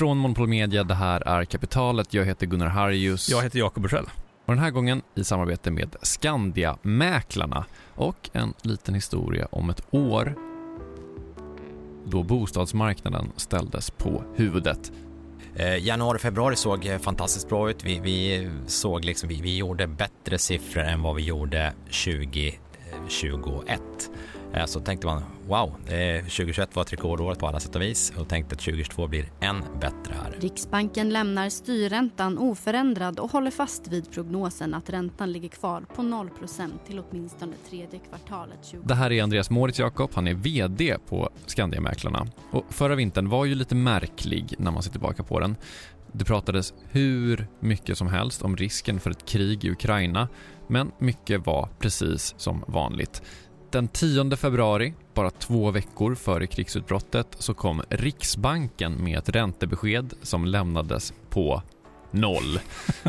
Från Monopol Media, det här är Kapitalet. Jag heter Gunnar Harjus. Jag heter Jakob Bursell. Och den här gången i samarbete med Skandia-mäklarna och en liten historia om ett år då bostadsmarknaden ställdes på huvudet. Eh, januari, februari såg eh, fantastiskt bra ut. Vi, vi såg liksom, vi, vi gjorde bättre siffror än vad vi gjorde 2021. Eh, så tänkte man, wow, 2021 var ett rekordår på alla sätt och vis och tänkte att 2022 blir än bättre här. Riksbanken lämnar styrräntan oförändrad och håller fast vid prognosen att räntan ligger kvar på 0% till åtminstone tredje kvartalet 20. Det här är Andreas Moritz Jakob, han är VD på Skandiamäklarna. Och förra vintern var ju lite märklig när man ser tillbaka på den. Det pratades hur mycket som helst om risken för ett krig i Ukraina, men mycket var precis som vanligt. Den 10 februari, bara två veckor före krigsutbrottet, så kom Riksbanken med ett räntebesked som lämnades på noll.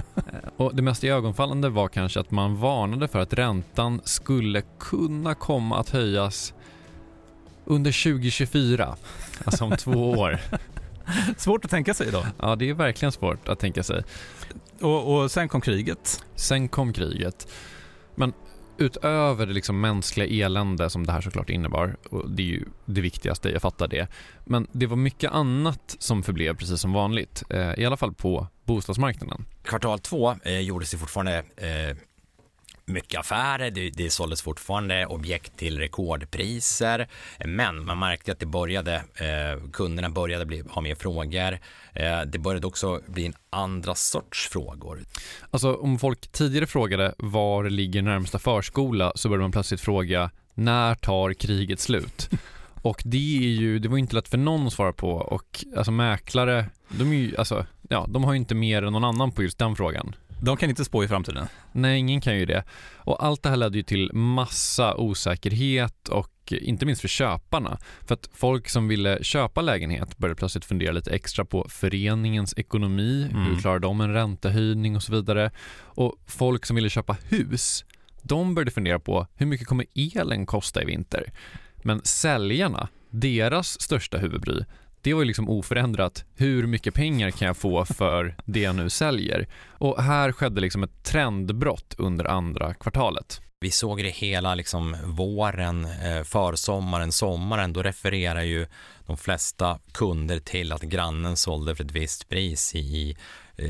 och det mest ögonfallande var kanske att man varnade för att räntan skulle kunna komma att höjas under 2024, alltså om två år. Svårt att tänka sig då. Ja, det är verkligen svårt att tänka sig. Och, och sen kom kriget. Sen kom kriget. Men utöver det liksom mänskliga elände som det här såklart innebar, och det är ju det viktigaste, jag fattar det, men det var mycket annat som förblev precis som vanligt, eh, i alla fall på bostadsmarknaden. Kvartal två eh, gjordes det fortfarande eh, mycket affärer, det, det såldes fortfarande objekt till rekordpriser, men man märkte att det började, eh, kunderna började bli, ha mer frågor. Eh, det började också bli en andra sorts frågor. Alltså om folk tidigare frågade var ligger närmsta förskola så började man plötsligt fråga när tar kriget slut? Och det är ju, det var inte lätt för någon att svara på och alltså mäklare, de är ju, alltså, ja, de har ju inte mer än någon annan på just den frågan. De kan inte spå i framtiden. Nej, ingen kan ju det. Och allt det här ledde ju till massa osäkerhet och inte minst för köparna. För att folk som ville köpa lägenhet började plötsligt fundera lite extra på föreningens ekonomi, mm. hur klarar de en räntehöjning och så vidare. Och folk som ville köpa hus, de började fundera på hur mycket kommer elen kosta i vinter? Men säljarna, deras största huvudbry, det var ju liksom oförändrat. Hur mycket pengar kan jag få för det jag nu säljer? Och här skedde liksom ett trendbrott under andra kvartalet. Vi såg det hela liksom våren, eh, försommaren, sommaren. Då refererar ju de flesta kunder till att grannen sålde för ett visst pris i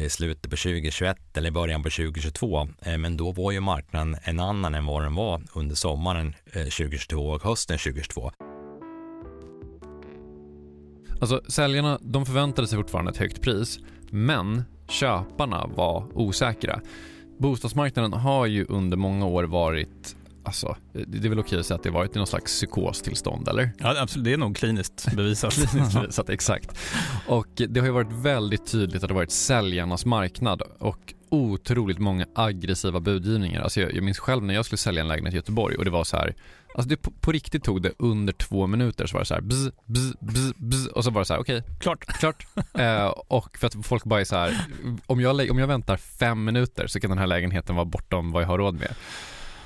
slutet på 2021 eller början på 2022. Eh, men då var ju marknaden en annan än vad den var under sommaren 2022 och hösten 2022. Alltså säljarna, de förväntade sig fortfarande ett högt pris, men köparna var osäkra. Bostadsmarknaden har ju under många år varit Alltså, det är väl okej att säga att det varit i någon slags psykostillstånd, eller? Ja, absolut. Det är nog kliniskt bevisat. kliniskt bevisat, exakt. Och det har ju varit väldigt tydligt att det varit säljarnas marknad och otroligt många aggressiva budgivningar. Alltså jag, jag minns själv när jag skulle sälja en lägenhet i Göteborg och det var så här, alltså det på, på riktigt tog det under två minuter så var det så här bzz, bzz, bzz, bzz och så var det så här okej, okay, klart, klart. eh, och för att folk bara är så här, om jag, om jag väntar fem minuter så kan den här lägenheten vara bortom vad jag har råd med.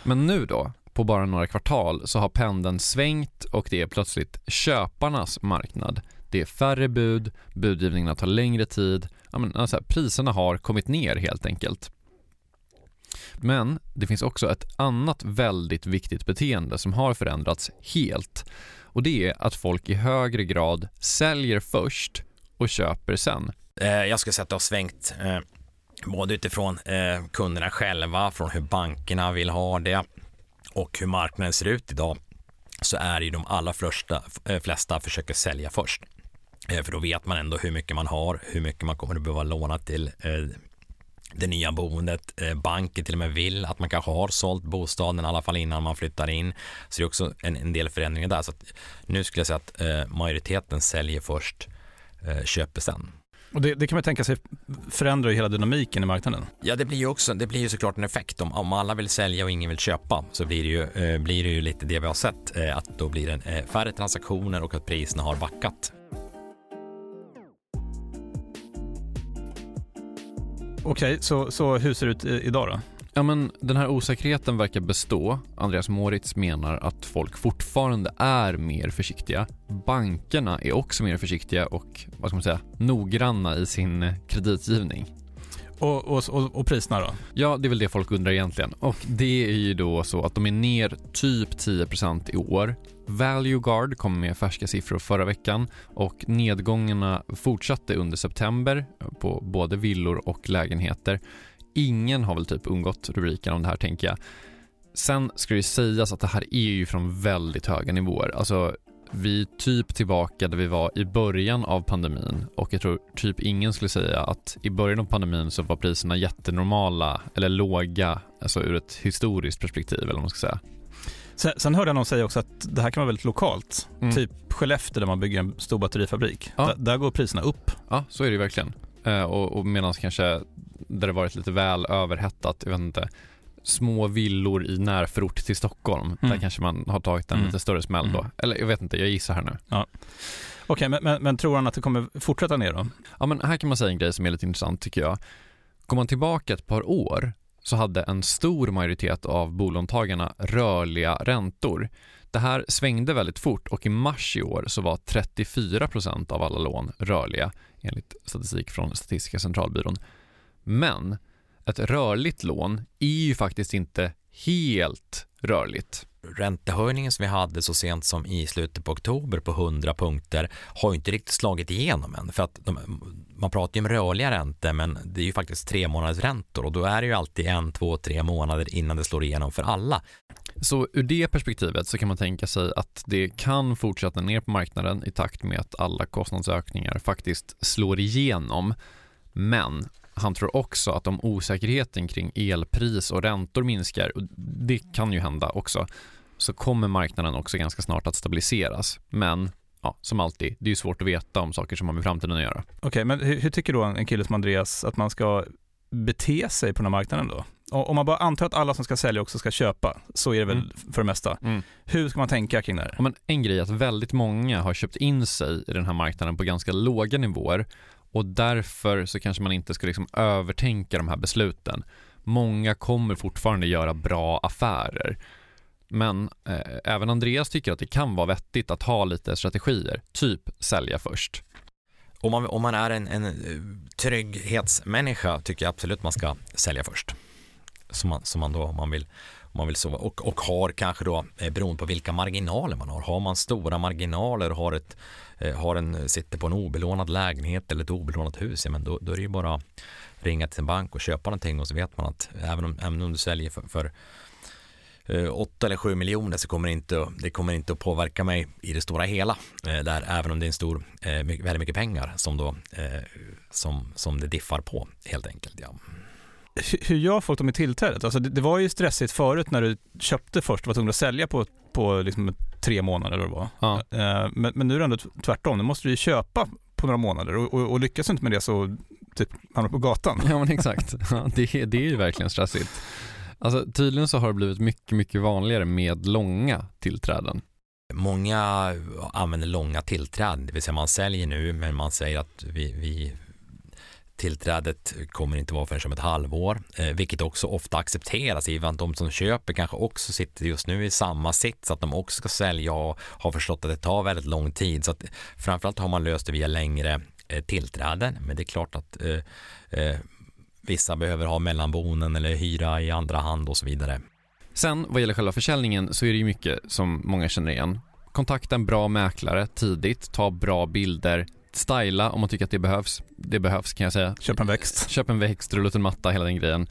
Men nu då, på bara några kvartal så har pendeln svängt och det är plötsligt köparnas marknad. Det är färre bud, budgivningarna tar längre tid, ja, men, alltså, priserna har kommit ner helt enkelt. Men det finns också ett annat väldigt viktigt beteende som har förändrats helt och det är att folk i högre grad säljer först och köper sen. Eh, jag skulle säga att det har svängt eh, både utifrån eh, kunderna själva, från hur bankerna vill ha det och hur marknaden ser ut idag så är det ju de allra flesta, flesta försöker sälja först. För då vet man ändå hur mycket man har, hur mycket man kommer att behöva låna till det nya boendet. Banken till och med vill att man kanske har sålt bostaden i alla fall innan man flyttar in. Så det är också en, en del förändringar där. Så nu skulle jag säga att majoriteten säljer först, köper sen. Och det, det, kan man tänka sig förändrar ju hela dynamiken i marknaden. Ja, det blir ju också, det blir ju såklart en effekt. Om, om alla vill sälja och ingen vill köpa så blir det ju, eh, blir det ju lite det vi har sett, eh, att då blir det eh, färre transaktioner och att priserna har backat. Okej, okay, så, så hur ser det ut idag då? Ja men den här osäkerheten verkar bestå. Andreas Moritz menar att folk fortfarande är mer försiktiga. Bankerna är också mer försiktiga och, vad ska man säga, noggranna i sin kreditgivning. Och, och, och, och priserna då? Ja, det är väl det folk undrar egentligen. Och det är ju då så att de är ner typ 10% i år. Value Guard kom med färska siffror förra veckan och nedgångarna fortsatte under september på både villor och lägenheter. Ingen har väl typ undgått rubriken om det här tänker jag. Sen ska det sägas att det här är ju från väldigt höga nivåer. Alltså vi typ tillbaka där vi var i början av pandemin och jag tror typ ingen skulle säga att i början av pandemin så var priserna jättenormala eller låga, alltså ur ett historiskt perspektiv eller vad man ska säga. Sen, hörde jag någon säga också att det här kan vara väldigt lokalt. Mm. Typ Skellefteå där man bygger en stor batterifabrik. Ja. Där, där går priserna upp. Ja, så är det verkligen. Eh, och, och medan kanske där det varit lite väl överhettat, jag vet inte, små villor i närförort till Stockholm, Mm. där kanske man har tagit en Mm. lite större smäll då. Mm. Eller jag vet inte, jag gissar här nu. Okej, men, men, men tror han att det kommer fortsätta ner då? Ja men här kan man säga en grej som är lite intressant tycker jag. Går man tillbaka ett par år så hade en stor majoritet av bolåntagarna rörliga räntor. Det här svängde väldigt fort och i mars i år så var 34% av alla lån rörliga enligt statistik från Statistiska centralbyrån. Men ett rörligt lån är ju faktiskt inte helt rörligt. Räntehöjningen som vi hade så sent som i slutet på oktober på 100 punkter har ju inte riktigt slagit igenom än. För att de, man pratar ju om rörliga räntor men det är ju faktiskt tre månaders räntor och då är det ju alltid en, två, tre månader innan det slår igenom för alla. Så ur det perspektivet så kan man tänka sig att det kan fortsätta ner på marknaden i takt med att alla kostnadsökningar faktiskt slår igenom. Men han tror också att om osäkerheten kring elpris och räntor minskar, och det kan ju hända också, så kommer marknaden också ganska snart att stabiliseras. Men ja, som alltid, det är svårt att veta om saker som har med framtiden att göra. Okej, men hur, hur tycker då en kille som Andreas att man ska bete sig på den här marknaden då? Om man bara antar att alla som ska sälja också ska köpa, så är det väl Mm. för det mesta. Hur ska man tänka kring det här? Ja, men en grej är att väldigt många har köpt in sig i den här marknaden på ganska låga nivåer och därför så kanske man inte ska liksom övertänka de här besluten. Många kommer fortfarande göra bra affärer. Men eh, även Andreas tycker att det kan vara vettigt att ha lite strategier, typ sälja först. Om man, om man är en, en eh, trygghetsmänniska tycker jag absolut man ska sälja först. Som man, som man då, om man vill, man vill sova. Och, och har kanske då, eh, beroende på vilka marginaler man har, har man stora marginaler och har ett, eh, har en, eh, sitter på en obelånad lägenhet eller ett obelånat hus, ja, men då, då är det ju bara ringa till en bank och köpa någonting och så vet man att även om, även om du säljer för, för eh, 8 eller 7 miljoner så kommer det inte, det kommer inte att påverka mig i det stora hela. Eh, där även om det är en stor, väldigt mycket pengar som, då, som, som det diffar på helt enkelt. Ja. Hur, gör folk då med tillträdet? Alltså det, det var ju stressigt förut när du köpte först och var tvungen att sälja på, på liksom tre månader eller vad. Ja. Eh, Men, men nu är det ändå tvärtom, nu måste du ju köpa på några månader och, och, och lyckas du inte med det så typ hamnar du på gatan. Ja men exakt, ja, det, är- det är ju verkligen stressigt. Alltså tydligen så har det blivit mycket, mycket vanligare med långa tillträden. Många använder långa tillträden, det vill säga man säljer nu men man säger att vi, vi tillträdet kommer inte vara förrän om ett halvår, eh, vilket också ofta accepteras i att de som köper kanske också sitter just nu i samma sits, att de också ska sälja och har förstått att det tar väldigt lång tid. Så att framförallt har man löst det via längre eh, tillträden, men det är klart att eh, eh, vissa behöver ha mellanboenden eller hyra i andra hand och så vidare. Sen vad gäller själva försäljningen så är det ju mycket som många känner igen. Kontakta en bra mäklare tidigt, ta bra bilder, styla om man tycker att det behövs. Det behövs kan jag säga. Köp en växt. Köp en växt, rulla ut en matta, hela den grejen.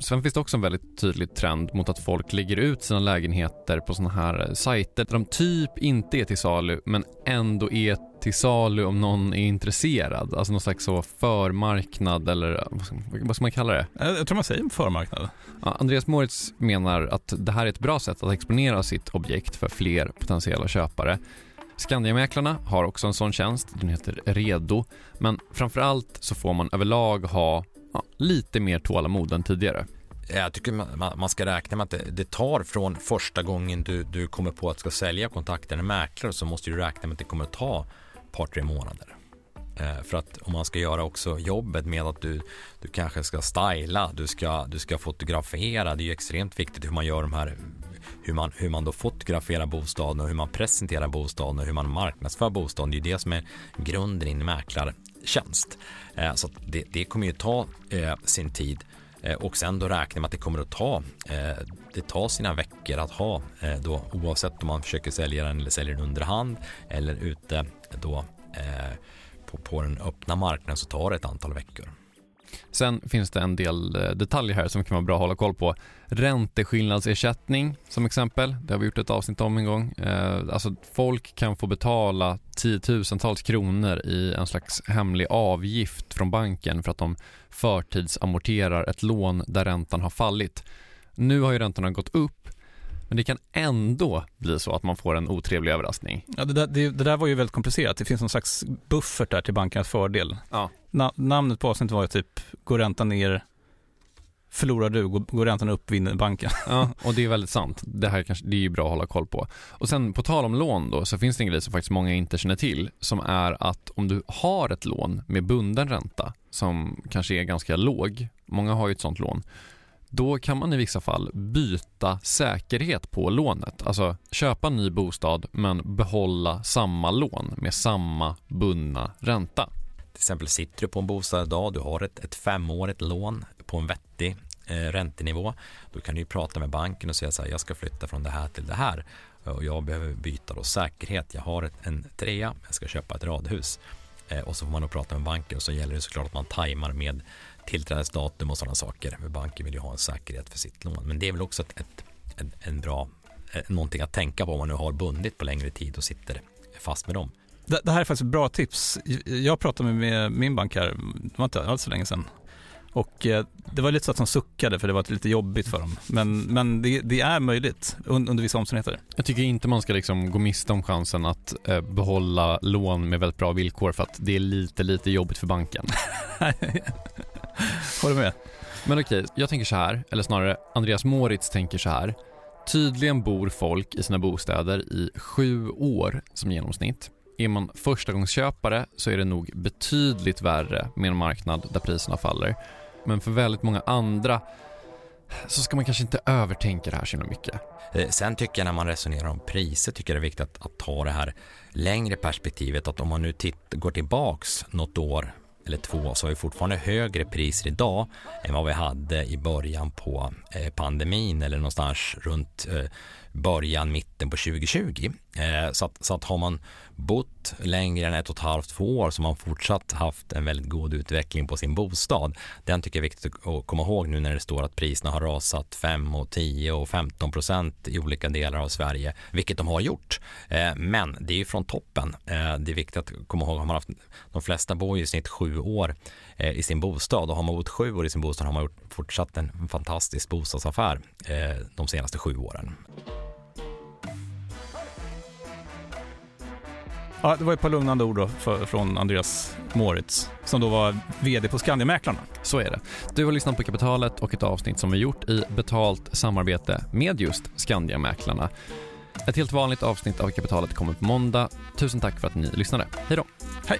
Sen finns det också en väldigt tydlig trend mot att folk lägger ut sina lägenheter på sådana här sajter där de typ inte är till salu men ändå är till salu om någon är intresserad. Alltså någon slags så förmarknad eller vad ska, vad ska man kalla det? Jag, jag tror man säger förmarknad. Ja, Andreas Moritz menar att det här är ett bra sätt att exponera sitt objekt för fler potentiella köpare. Skandiamäklarna har också en sån tjänst, den heter Redo, men framförallt så får man överlag ha ja, lite mer tålamod än tidigare. Jag tycker man, ska räkna med att det, tar från första gången du, du kommer på att ska sälja kontakten en mäklare så måste du räkna med att det kommer att ta ett par, tre månader. Eh, för att om man ska göra också jobbet med att du, du kanske ska styla, du ska, du ska fotografera, det är ju extremt viktigt hur man gör de här hur man, hur man då fotograferar bostaden och hur man presenterar bostaden och hur man marknadsför bostaden. Det är ju det som är grunden i en mäklartjänst. Eh, så det, det kommer ju ta eh, sin tid eh, och sen då räknar man att det kommer att ta eh, det tar sina veckor att ha eh, då oavsett om man försöker sälja den eller säljer den under hand eller ute då på, på den öppna marknaden så tar det ett antal veckor. Sen finns det en del eh, detaljer här som kan vara bra att hålla koll på. Ränteskillnadsersättning som exempel, det har vi gjort ett avsnitt om en gång. Eh, alltså folk kan få betala tiotusentals kronor i en slags hemlig avgift från banken för att de förtidsamorterar ett lån där räntan har fallit. Nu har ju räntorna gått upp men det kan ändå bli så att man får en otrevlig överraskning. Ja, det, där, det, det där var ju väldigt komplicerat. Det finns någon slags buffert där till bankernas fördel. Ja. Na, namnet på avsnittet var ju typ, går räntan ner, förlorar du, går, går räntan upp, vinner banken. Ja, och det är väldigt sant. Det här kanske, det är ju bra att hålla koll på. Och sen på tal om lån då, så finns det en grej som faktiskt många inte känner till, som är att om du har ett lån med bunden ränta, som kanske är ganska låg, många har ju ett sånt lån, då kan man i vissa fall byta säkerhet på lånet. Alltså köpa en ny bostad men behålla samma lån med samma bundna ränta. Till exempel sitter du på en bostad idag, du har ett, ett femårigt lån på en vettig eh, räntenivå. Då kan du ju prata med banken och säga så här, jag ska flytta från det här till det här och jag behöver byta då säkerhet. Jag har ett, en trea, jag ska köpa ett radhus. Eh, och så får man då prata med banken och så gäller det såklart att man tajmar med tillträdesdatum och sådana saker. banken vill ju ha en säkerhet för sitt lån. Men det är väl också ett, ett, en, en bra, eh, någonting att tänka på om man nu har bundit på längre tid och sitter fast med dem. Det, det här är faktiskt ett bra tips. Jag pratade med min bank här, det var inte alls så länge sedan. Och eh, det var lite så att de suckade för det var lite jobbigt för dem. Men, men det, det är möjligt under vissa omständigheter. Jag tycker inte man ska liksom gå miste om chansen att eh, behålla lån med väldigt bra villkor för att det är lite, lite jobbigt för banken. Håller med. Men okej, jag tänker så här, eller snarare Andreas Moritz tänker så här. Tydligen bor folk i sina bostäder i sju år som genomsnitt. Är man förstagångsköpare så är det nog betydligt värre med en marknad där priserna faller. Men för väldigt många andra så ska man kanske inte övertänka det här så mycket. Eh, sen tycker jag när man resonerar om priser tycker jag det är viktigt att, att ta det här längre perspektivet att om man nu titt, går tillbaks något år eller två så har vi fortfarande högre priser idag än vad vi hade i början på eh, pandemin eller någonstans runt eh, början, mitten på 2020. Eh, så att, så att har man bott längre än ett och ett halvt, två år så har man fortsatt haft en väldigt god utveckling på sin bostad. Den tycker jag är viktigt att komma ihåg nu när det står att priserna har rasat 5 och 10 och 15 procent i olika delar av Sverige, vilket de har gjort. Eh, men det är ju från toppen. Eh, det är viktigt att komma ihåg, har man haft, de flesta bor ju i snitt sju år eh, i sin bostad och har man bott sju år i sin bostad har man gjort fortsatt en fantastisk bostadsaffär eh, de senaste sju åren. Ja, det var ett par lugnande ord då för, från Andreas Moritz, som då var VD på Skandiamäklarna. Så är det. Du har lyssnat på Kapitalet och ett avsnitt som vi gjort i betalt samarbete med just Skandiamäklarna. Ett helt vanligt avsnitt av Kapitalet kommer på måndag. Tusen tack för att ni lyssnade. Hej då! Hej!